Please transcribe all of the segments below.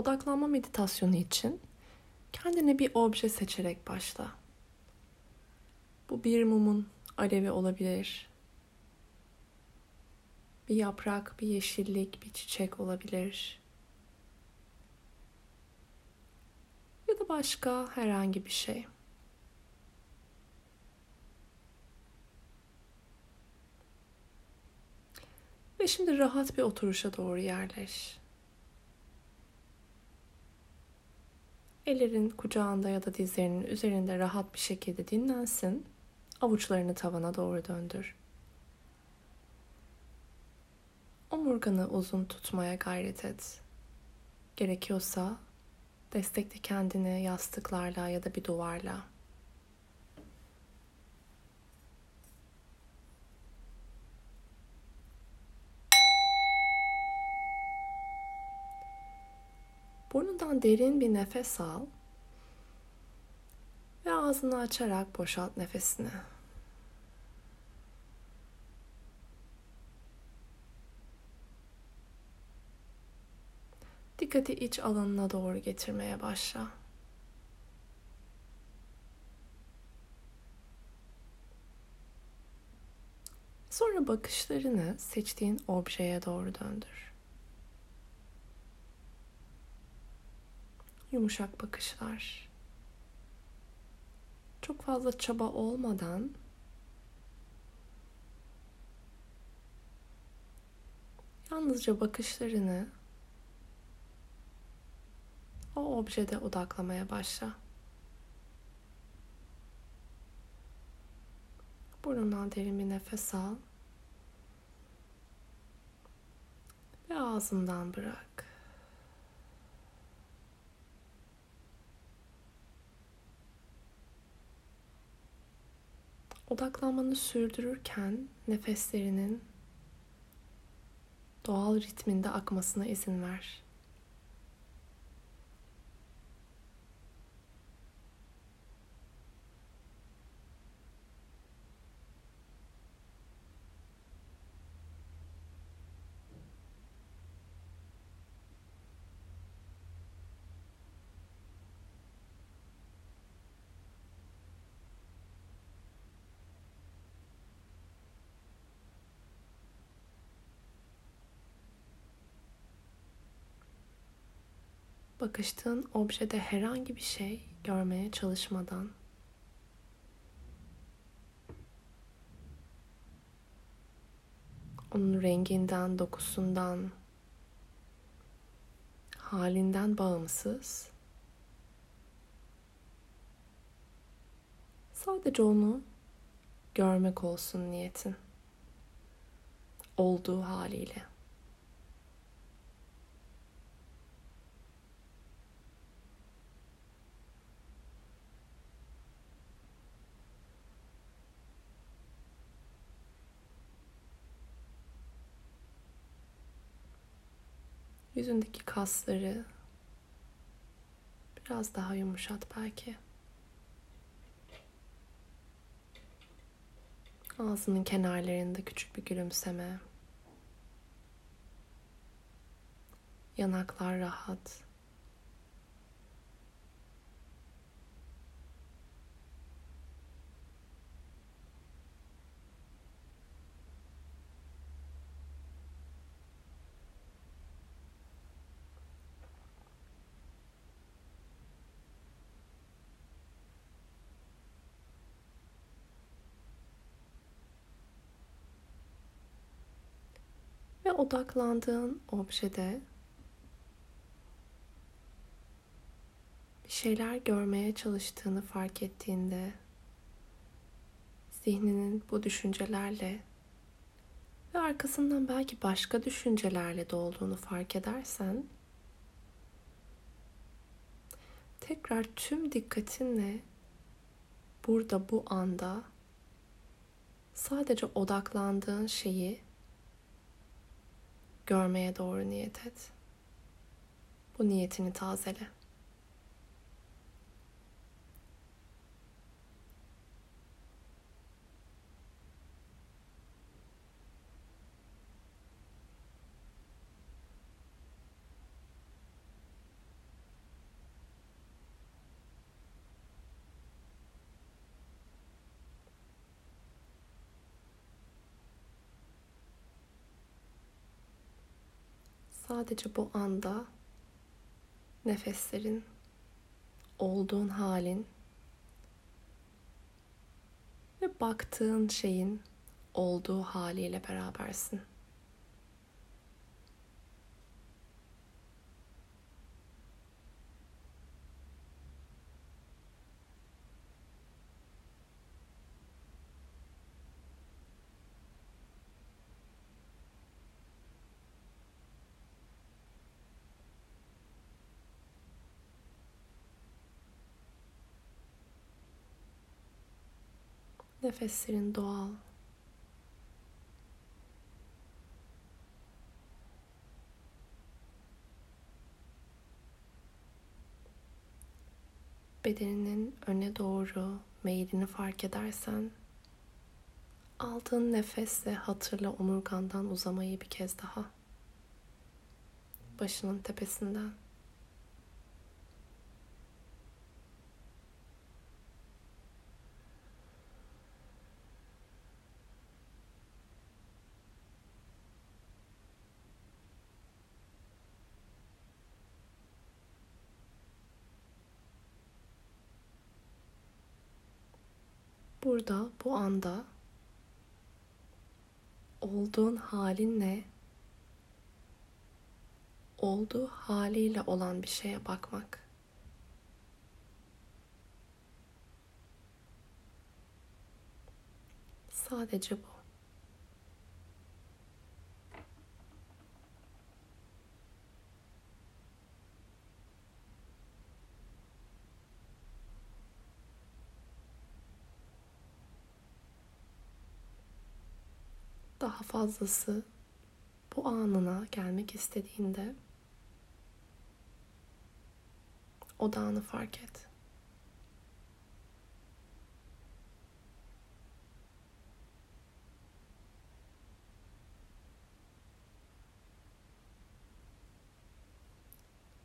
Odaklanma meditasyonu için kendine bir obje seçerek başla. Bu bir mumun alevi olabilir. Bir yaprak, bir yeşillik, bir çiçek olabilir. Ya da başka herhangi bir şey. Ve şimdi rahat bir oturuşa doğru yerleş. Ellerin kucağında ya da dizlerinin üzerinde rahat bir şekilde dinlensin. Avuçlarını tavana doğru döndür. Omurganı uzun tutmaya gayret et. Gerekiyorsa destekle kendini yastıklarla ya da bir duvarla. Burnundan derin bir nefes al ve ağzını açarak boşalt nefesini. Dikkati iç alanına doğru getirmeye başla. Sonra bakışlarını seçtiğin objeye doğru döndür. Yumuşak bakışlar. Çok fazla çaba olmadan yalnızca bakışlarını o objede odaklamaya başla. Burnundan derin bir nefes al. Ve ağzından bırak. Odaklanmanı sürdürürken nefeslerinin doğal ritminde akmasına izin ver. Bakıştığın objede herhangi bir şey görmeye çalışmadan onun renginden, dokusundan, halinden bağımsız sadece onu görmek olsun niyetin olduğu haliyle. Yüzündeki kasları biraz daha yumuşat belki. Ağzının kenarlarında küçük bir gülümseme. Yanaklar rahat. Odaklandığın objede bir şeyler görmeye çalıştığını fark ettiğinde zihninin bu düşüncelerle ve arkasından belki başka düşüncelerle dolduğunu fark edersen tekrar tüm dikkatinle burada bu anda sadece odaklandığın şeyi görmeye doğru niyet et. Bu niyetini tazele. Sadece bu anda nefeslerin, olduğun halin ve baktığın şeyin olduğu haliyle berabersin. Nefeslerin doğal. Bedeninin öne doğru meylini fark edersen aldığın nefesle hatırla omurgandan uzamayı bir kez daha. Başının tepesinden. Burada bu anda olduğun halinle olduğu haliyle olan bir şeye bakmak. Sadece bu. Daha fazlası bu anına gelmek istediğinde odağını fark et.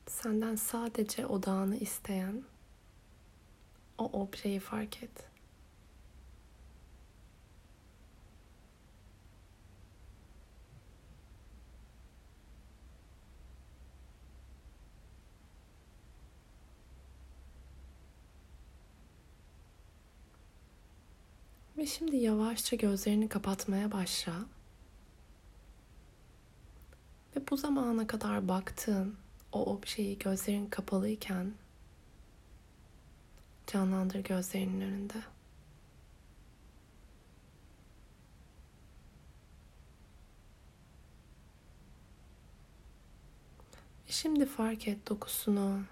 Senden sadece odağını isteyen o objeyi fark et. Ve şimdi yavaşça gözlerini kapatmaya başla. Ve bu zamana kadar baktığın o objeyi gözlerin kapalıyken canlandır gözlerinin önünde. Ve şimdi fark et dokusunu,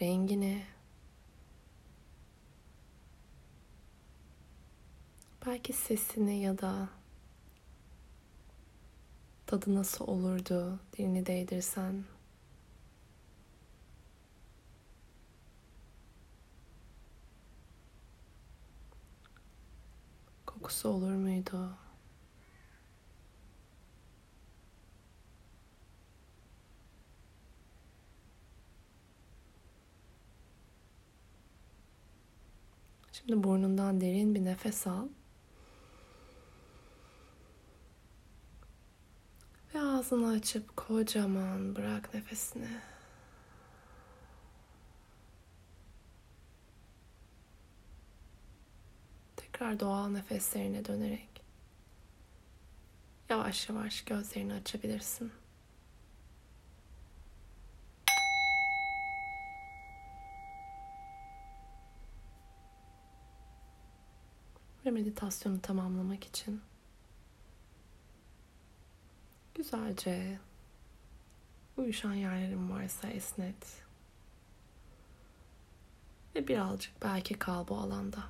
rengini, Belki sesini ya da tadı nasıl olurdu dilini değdirsen. Kokusu olur muydu? Şimdi burnundan derin bir nefes al. Ve ağzını açıp kocaman bırak nefesini. Tekrar doğal nefeslerine dönerek yavaş yavaş gözlerini açabilirsin. Meditasyonu tamamlamak için Güzelce uyuşan yerlerin varsa esnet. Ve birazcık belki kal bu alanda.